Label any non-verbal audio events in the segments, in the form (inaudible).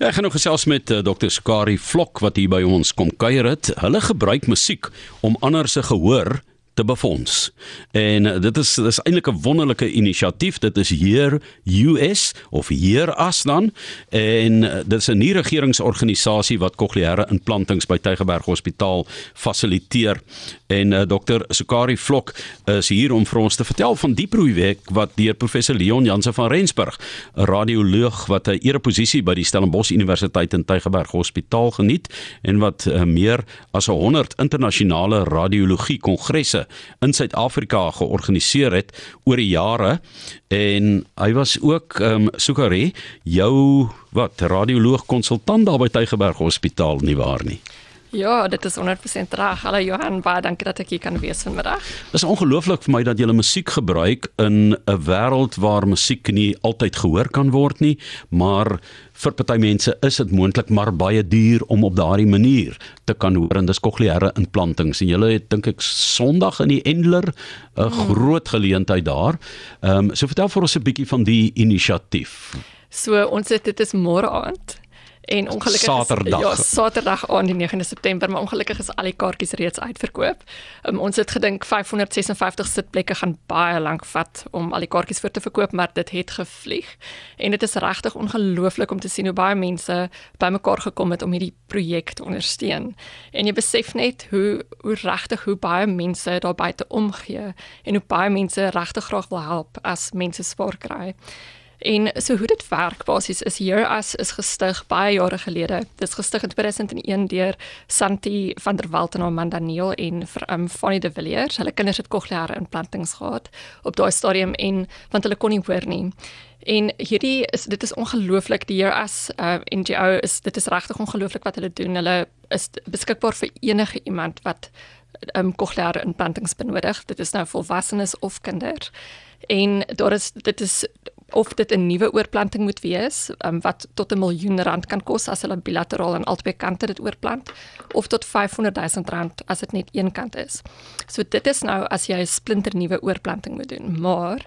Ja, ek gaan nou gesels met uh, Dr. Skari Vlok wat hier by ons kom kuier het. Hulle gebruik musiek om ander se gehoor te befonds. En uh, dit is dis eintlik 'n wonderlike inisiatief. Dit is hier US of hier as dan en uh, dit is 'n nie regeringsorganisasie wat kokleaire implantings by Tygerberg Hospitaal fasiliteer. En uh, Dr. Sukari Vlok is hier om vir ons te vertel van die projek wat deur professor Leon Jansen van Rensburg, 'n radioloog wat 'n ereposisie by die Stellenbosch Universiteit in Tygerberg Hospitaal geniet en wat uh, meer as 100 internasionale radiologie kongresse in Suid-Afrika georganiseer het oor die jare en hy was ook ehm um, Sukari jou wat radioloog konsultant daar by Tygerberg Hospitaal nie waar nie. Ja, dit is 100% reg. Hallo Johan, baie dankie dat ek hier kan wees vanmiddag. Dit is ongelooflik vir my dat jy musiek gebruik in 'n wêreld waar musiek nie altyd gehoor kan word nie, maar vir party mense is dit moontlik maar baie duur om op daardie manier te kan hoor en dis kokleaire implantings en julle het dink ek Sondag in die Endler 'n hmm. groot geleentheid daar. Ehm um, so vertel vir ons 'n bietjie van die inisiatief. So ons het dit is môre aand en ongelukkig Saterdag. Is, ja, Saterdag aan die 9de September, maar ongelukkig is al die kaartjies reeds uitverkoop. Um, ons het gedink 556 sitplekke gaan baie lank vat om al die kaartjies vir te verkoop, maar dit het gevlieg. En dit is regtig ongelooflik om te sien hoe baie mense bymekaar gekom het om hierdie projek te ondersteun. En jy besef net hoe hoe regtig hoe baie mense daar buite omgee en hoe baie mense regtig graag wil help as mense spaar kry. En so hoe dit werk basies is hier as is gestig baie jare gelede. Dit is gestig in 2001 deur Santi van der Walt en Amanda Neil en um, Fanny de Villiers. Hulle kinders het kokleaire implantings gehad op daai stadium en want hulle kon nie hoor nie. En hierdie is dit is ongelooflik die hier as uh, NGO is dit is regtig ongelooflik wat hulle doen. Hulle is beskikbaar vir enige iemand wat um, kokleaire implantings benodig. Dit is nou volwassenes of kinders. En daar is dit is of dit 'n nuwe oorplanting moet wees um, wat tot 'n miljoen rand kan kos as hulle bilateraal aan albei kante dit oorplant of tot 500 000 rand as dit net een kant is. So dit is nou as jy 'n splinter nuwe oorplanting moet doen, maar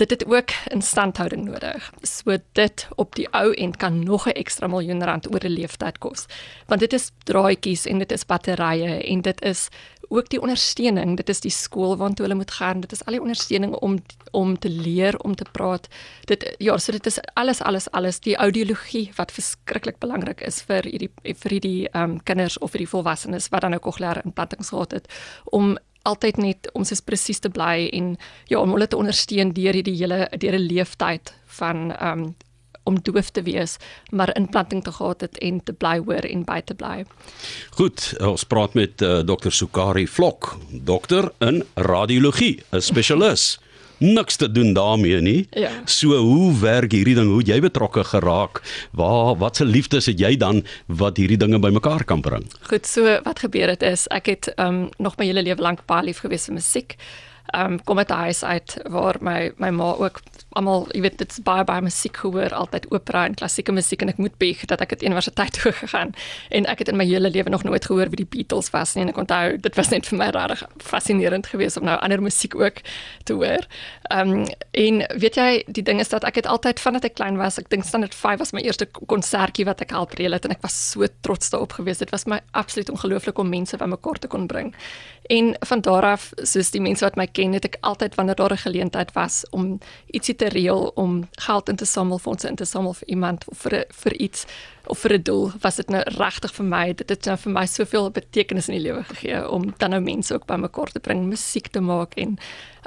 dit het ook instandhouding nodig. So dit op die ou end kan nog 'n ekstra miljoen rand oor 'n leeftyd kos. Want dit is draadjies en dit is batterye en dit is ook die ondersteuning. Dit is die skool waartoe hulle moet gaan. Dit is al die ondersteuning om om te leer, om te praat. Dit ja, so dit is alles alles alles die audiologie wat verskriklik belangrik is vir hierdie vir hierdie ehm um, kinders of vir die volwassenes wat dan nou kokleaire implantings gehad het om altyd net om soos presies te bly en ja om hulle te ondersteun deur hierdie hele deur 'n leeftyd van ehm um, om doof te wees, maar implanting te gehad het en te bly hoor en by te bly. Goed, ons praat met uh, Dr. Sukari Vlok, dokter in radiologie, 'n spesialis niks te doen daarmee nie. Ja. So hoe werk hierdie ding? Hoe jy betrokke geraak? Waar watse liefdes het jy dan wat hierdie dinge bymekaar kan bring? Goed, so wat gebeur het is ek het um nog my hele lewe lank baie lief gewees vir musiek. Um kom uit 'n huis uit waar my my ma ook almal, jy weet, dit's baie baie musiek gehoor, altyd opera en klassieke musiek en ek moet bieg dat ek het universiteit (laughs) toe gegaan en ek het in my hele lewe nog nooit gehoor wie die Beatles was nie en ek onthou dit was net vir my regtig fascinerend geweest om nou ander musiek ook te hoor. Ehm um, en weet jy, die ding is dat ek het altyd vandat ek klein was, ek dink standaard 5 was my eerste konsertjie wat ek help reël het en ek was so trots daarop geweest. Dit was my absoluut ongelooflik om mense bymekaar te kon bring. En van daar af, soos die mense wat my ken, het ek altyd wanneer daar 'n geleentheid was om ietsie te reël om geld in te samel, fondse in te samel vir iemand of vir vir iets of vir 'n doel, was dit nou regtig vir my, dit het nou vir my soveel betekenis in die lewe gegee om dan nou mense ook bymekaar te bring, musiek te maak en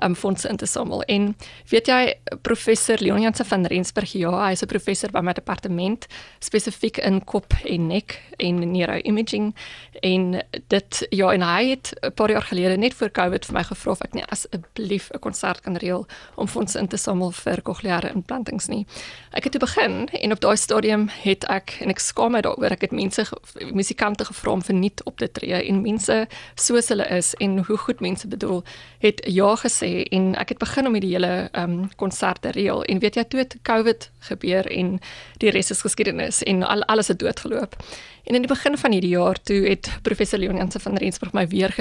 um, fondse in te samel. En weet jy professor Leon Jansen van Rensburg, ja, hy is 'n professor by my departement spesifiek in kop en nek en neuroimaging en dit ja, en hy het 'n paar jaar gelede net voor Covid vir my gevra of ek nie asseblief 'n konsert kan reël om fondse in te samel vir kokleaire implantings nie. Ek het toe begin en op daai stadium het ek en ek skaam my daaroor ek het mense musikante gevra om verniet op te tree en mense soos hulle is en hoe goed mense bedoel het ja gesê en ek het begin om hierdie hele ehm um, konserte reël en weet jy toe het COVID gebeur en die res is geskiedenis en al alles het doodgeloop. En in die begin van hierdie jaar toe het professor Leon Jansen van Rensburg my weer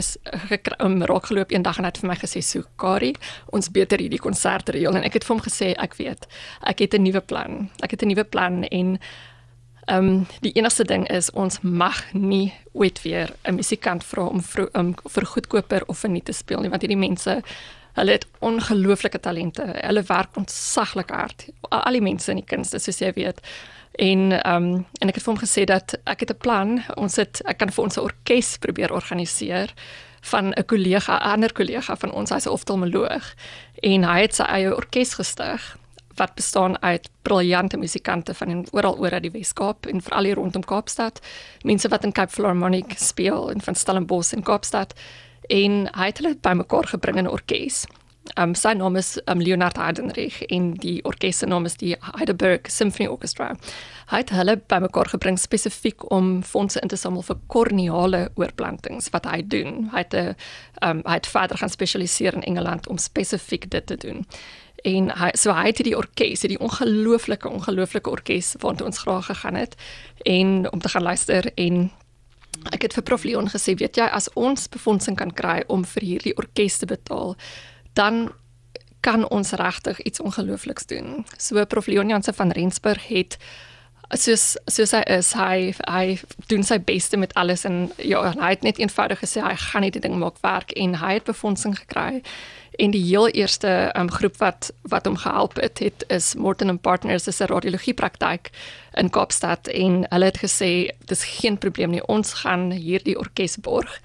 gekrom um, raak geloop eendag en het vir my gesê so Kari, ons beter hierdie konserte reël en ek het vir hom gesê ek weet, ek het 'n nuwe plan. Ek het 'n nuwe plan en Ehm um, die enigste ding is ons mag nie ooit weer 'n musikant vra om vir, um, vir goedkoper of vir nie te speel nie want hierdie mense hulle het ongelooflike talente. Hulle werk ontsaglik hard. Al die mense in die kunste soos jy weet. En ehm um, en ek het vir hom gesê dat ek het 'n plan. Ons het ek kan vir ons 'n orkes probeer organiseer van 'n kollega, 'n ander kollega van ons, hy's 'n oftalmoloog en hy het sy eie orkes gestig wat bestaan uit briljante musikante van oral oor uit die Wes-Kaap en veral hier rondom Kaapstad. Mense wat in Cape Philharmonic speel en van Stellenbosch in Kaapstad en hy het hulle bymekaar gebring in 'n orkes. Um sy naam is um, Leonard Heidenreich en die orkes se naam is die Heidelberg Symphony Orchestra. Hy het hulle bymekaar gebring spesifiek om fondse in te samel vir korneale oorplantings wat hy doen. Hy het 'n um hy het verder gaan spesialiseer in Engeland om spesifiek dit te doen en hy so hy het die orkes, die ongelooflike ongelooflike orkes waartoe ons graag gegaan het en om te gaan luister en ek het vir Prof Leon gesê, weet jy, as ons befondsing kan kry om vir hierdie orkes te betaal, dan kan ons regtig iets ongeloofliks doen. So Prof Leon Jansen van Rensburg het soos soos hy is hy hy doen sy beste met alles en ja hy het net eenvoudig gesê hy gaan nie die ding maak werk. En hy het befondsing gekry. En die heel eerste um, groep wat wat hom gehelp het het is Morton and Partners. Dis 'n radiologie praktyk in Kaapstad en hulle het gesê dis geen probleem nie. Ons gaan hierdie orkes borg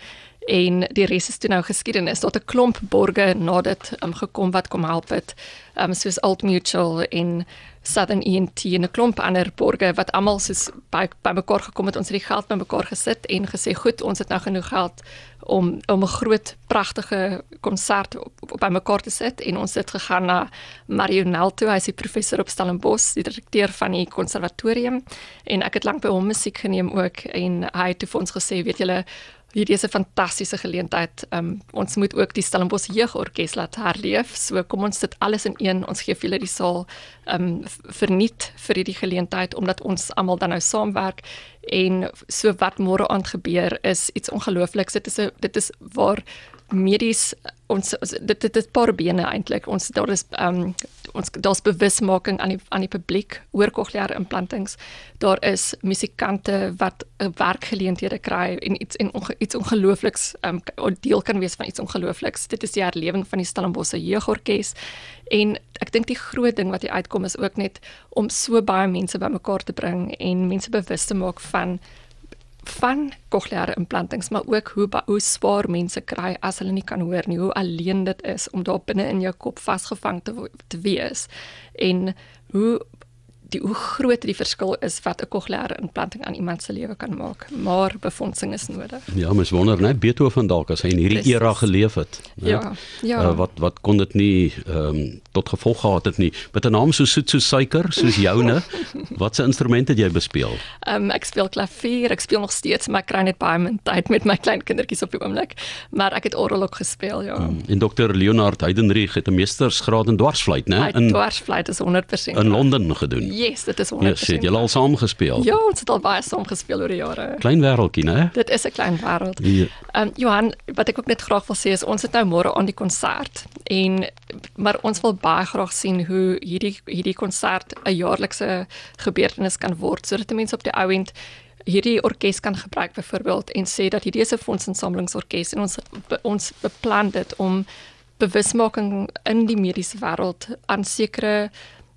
en die res is toe nou geskiedenis. Tot 'n klomp borge nadat um, gekom wat kom help het um, soos Old Mutual en Southern ENT en 'n klomp ander borge wat almal soos by bymekaar gekom het ons het die geld bymekaar gesit en gesê goed ons het nou genoeg geld om om 'n groot pragtige konsert bymekaar te sit. En ons het gegaan na Mario Nelto hy's die professor op Stellenbosch die direkteur van die konservatorium en ek het lank by hom musiek geneem ook en hy het vir ons gesê weet julle hierdie is 'n fantastiese geleentheid. Um, ons moet ook die Stellenbosch Jeugorkes laat herleef. So kom ons sit alles in een. Ons gee vir hulle die saal um verniet vir hierdie geleentheid omdat ons almal dan nou saamwerk en so wat môre aand gebeur is iets ongeloofliks. Dit is 'n dit is waar medies ons dit dit is paar bene eintlik ons daar is um, ons daar's bewusmaking aan die aan die publiek oor kokleaire implantings. Daar is musikante wat 'n werkgeleenthede kry en iets en onge, iets ongeloofliks um, deel kan wees van iets ongeloofliks. Dit is die herlewing van die Stellenbosch jeugorkes. En ek dink die groot ding wat uitkom is ook net om so baie mense bymekaar te bring en mense bewus te maak van van kokleaire implantings maar ook hoe hoe swaar mense kry as hulle nie kan hoor nie hoe alleen dit is om daar binne in jou kop vasgevang te, te wees en hoe die hoe groot die verskil is wat 'n kokleaire implanting aan iemand se lewe kan maak, maar befondsing is nodig. Ja, mens wonder net Beethoven dalk as hy in hierdie era geleef het, né? Ja. Ja. Uh, wat wat kon dit nie ehm um, tot gevolg gehad het nie. Met 'n naam so soet so suiker soos joune. Watse instrumente het jy bespeel? Um, ek speel klavier, ek speel nog steeds, maar ek kry net baie min tyd met my klein kindertjies op die oomblik. Maar ek het orgel ook gespeel, ja. Um, en dokter Leonard Heidenreich het 'n meestersgraad in dwarsfluit, né? In dwarsfluit is 100%. In Londen gedoen. Yes, dit is 100%. Ja, sê jy al saam gespeel? Ja, ons het al baie saam gespeel oor die jare. Klein wêreldjie, né? Dit is 'n klein wêreld. Ja. Um, Johan, wat ek ook net graag wil sê is ons het nou môre aan die konsert en maar ons wil baie graag sien hoe hierdie hierdie konsert 'n jaarlikse gebeurtenis kan word sodat mense op die ou end hierdie orkes kan gebruik byvoorbeeld en sê dat hierdie is 'n fondsinsamelingsorkes en ons ons beplan dit om bewusmaking in die mediese wêreld aan sekere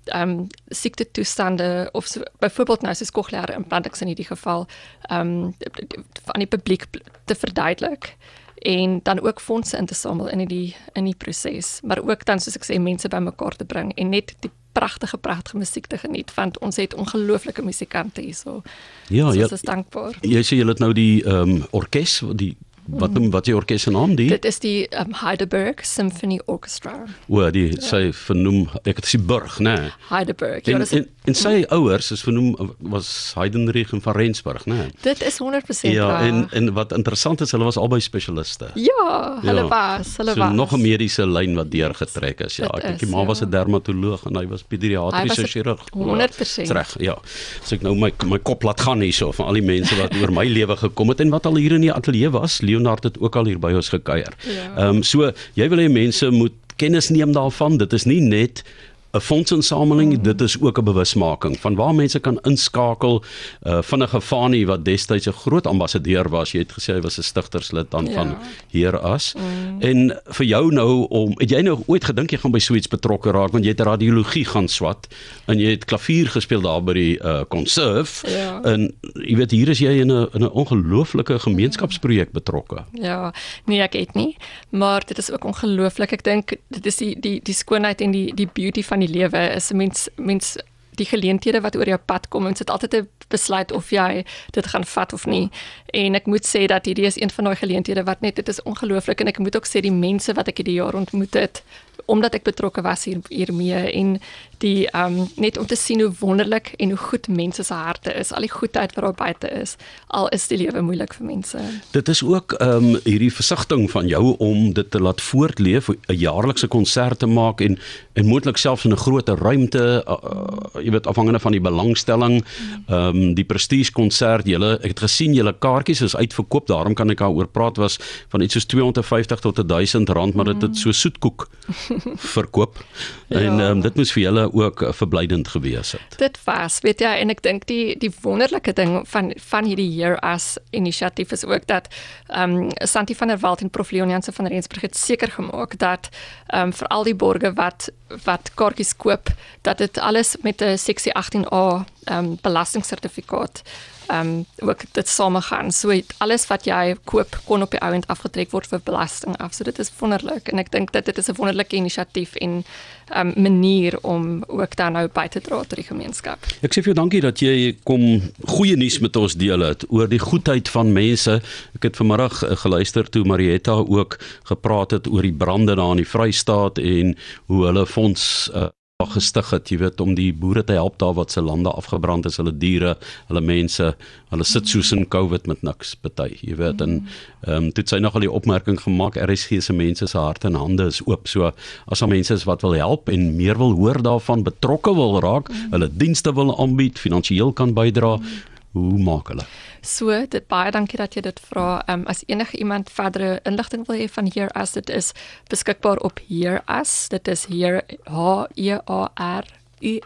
ehm um, siekte toestande of so, byvoorbeeld nou soos kokleaire implantings in hierdie geval ehm um, aan die publiek te verduidelik en dan ook fondse in te samel in die in die proses maar ook dan soos ek sê mense bymekaar te bring en net die pragtige pragtige musiek te geniet want ons het ongelooflike musikante hierso. Ja, so, ja. Ons is dankbaar. Jy sê jy het nou die ehm um, orkes die Wat noem wat jy orkes se naam die? Dit is die um, Heidelberg Symphony Orchestra. O, die ja. sy vernoem ek het gesê Burg, né? Nee. Heidelberg. Ja, en, en, en sy mm. ouers is vernoem was Heidenreich en van Rensburg, né? Nee. Dit is 100% Ja, waar. en en wat interessant is, hulle was albei spesialiste. Ja, hulle ja. was, hulle so was. nog 'n mediese lyn wat deurgetrek is. Ja, ek dink die ma ja. was 'n dermatoloog en hy was pediatriese chirurg. 100%. Reg, ja. So ek nou my my kop laat gaan hierso van al die mense wat oor my (laughs) lewe gekom het en wat al hier in die ateljee was. Leonard het ook al hier by ons gekuier. Ja. Ehm ja. um, so jy wil hê mense moet kennis neem daarvan. Dit is nie net 'n fondsinsameling, mm. dit is ook 'n bewusmaking van waar mense kan inskakel uh van 'n gefanie wat destyds 'n groot ambassadeur was. Jy het gesê hy was 'n stigterslid dan ja. van Hieras. Mm. En vir jou nou om het jy nou ooit gedink jy gaan by so iets betrokke raak want jy het radiologie gaan swat en jy het klavier gespeel daar by die uh conserve ja. en jy weet hier is jy in 'n in 'n ongelooflike gemeenskapsprojek betrokke. Ja, nee ek het nie, maar dit is ook ongelooflik. Ek dink dit is die die die skoonheid en die die beauty van die lewe is 'n mens mens die geleenthede wat oor jou pad kom en dit altyd 'n besluit of jy dit gaan vat of nie. En ek moet sê dat hierdie is een van daai geleenthede wat net dit is ongelooflik en ek moet ook sê die mense wat ek hierdie jaar ontmoet het omdat ek betrokke was hier hiermee en die ehm um, net om te sien hoe wonderlik en hoe goed mense se harte is, al die goedheid wat daar buite is, al is die lewe moeilik vir mense. Dit is ook ehm um, hierdie versigtiging van jou om dit te laat voortleef, 'n jaarlikse konsert te maak en en moontlik selfs in 'n groter ruimte, uh, uh, jy weet afhangende van die belangstelling, ehm um, die prestige konsert, julle ek het gesien julle kaartjies is uitverkoop, daarom kan ek daaroor praat was van iets soos 250 tot 1000 rand, maar dit het so soetkoek verkoop. Ja. En um, dit moes vir julle ook verblydend gewees het. Dit was, weet jy, en ek dink die die wonderlike ding van van hierdie year as inisiatief is ook dat ehm um, Santi van der Walt en Prof Leon Jansen van Rensburg het seker gemaak dat ehm um, vir al die borgers wat wat kaartjies koop, dat dit alles met 'n seksie 18A ehm um, belastingsertifikaat ehm um, ook dit samegaan. So alles wat jy koop kon op die ouend afgetrek word vir belasting af. So dit is wonderlik en ek dink dat dit is 'n wonderlike inisiatief en ehm um, manier om ook dan nou by te dra tot die gemeenskap. Ek sê vir jou dankie dat jy kom goeie nuus met ons deel het oor die goedheid van mense. Ek het vanmiddag uh, geluister toe Marietta ook gepraat het oor die brande daar in die Vrystaat en hoe hulle fonds uh, gestig het, jy weet, om die boere te help daar wat se lande afgebrand is, hulle diere, hulle mense, hulle sit soos in COVID met niks party, jy weet, en ehm um, dit sy nog al die opmerking gemaak, RSG se mense se harte en hande is oop, so as daar mense is wat wil help en meer wil hoor daarvan, betrokke wil raak, hulle dienste wil aanbied, finansiëel kan bydra, hoe maak hulle? So, dit baie dankie dat jy dit vra. Ehm um, as enige iemand verdere inligting wil hê van hier as dit is beskikbaar op hier as. Dit is hier H E A R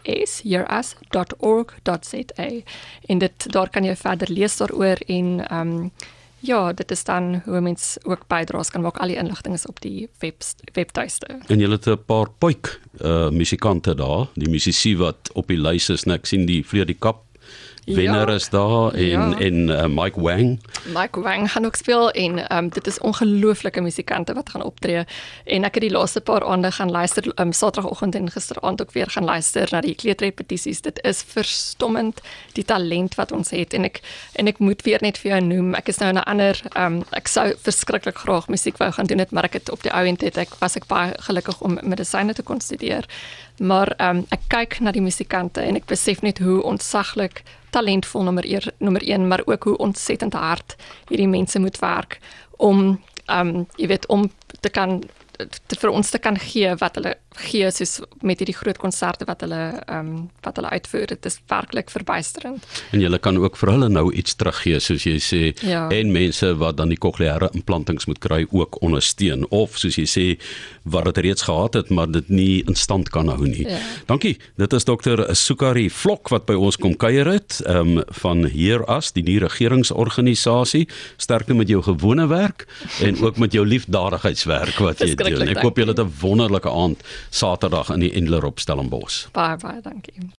is hieras.org.za en dit daar kan jy verder lees daaroor en ehm um, ja, dit is dan hoe mens ook bydraes kan maak. Al die inligting is op die web webtuiste. En jy het 'n paar puik uh musikante daar, die musisië wat op die lys is, net ek sien die Vrede Kap wenner ja, is daar en ja. en uh, Mike Wang. Mike Wang gaan ook speel en um, dit is ongelooflike musikante wat gaan optree en ek het die laaste paar aande gaan luister um, Saterdagoggend en gisteraand ook weer gaan luister na die kleuterrepetisies. Dit is verstommend die talent wat ons het en ek en ek moet weer net vir jou noem. Ek is nou in 'n ander um, ek sou verskriklik graag musiek wou gaan doen het, maar ek het op die ou end het ek was ek baie gelukkig om medisyne te kon studeer. Maar um, ek kyk na die musikante en ek besef net hoe ontsaglik talentvol nommer 1 nommer 1 maar ook hoe ontsettend hard hierdie mense moet werk om um, jy weet om te kan te vir ons te kan gee wat hulle gee soos met hierdie groot konserte wat hulle ehm um, wat hulle uitvoer dit is werklik verbuisterend. En jy kan ook vir hulle nou iets teruggee soos jy sê ja. en mense wat dan die kokleaire implantings moet kry ook ondersteun of soos jy sê wat dit reeds gehad het maar dit nie in stand kan hou nie. Ja. Dankie. Dit is dokter Sukari Vlok wat by ons kom kuier het ehm um, van hier as die nie regeringsorganisasie sterkte met jou gewone werk en ook met jou liefdadigheidswerk wat jy doen. Ek hoop julle het 'n wonderlike aand Saterdag in die Endler op Stellenbosch. Baie baie dankie.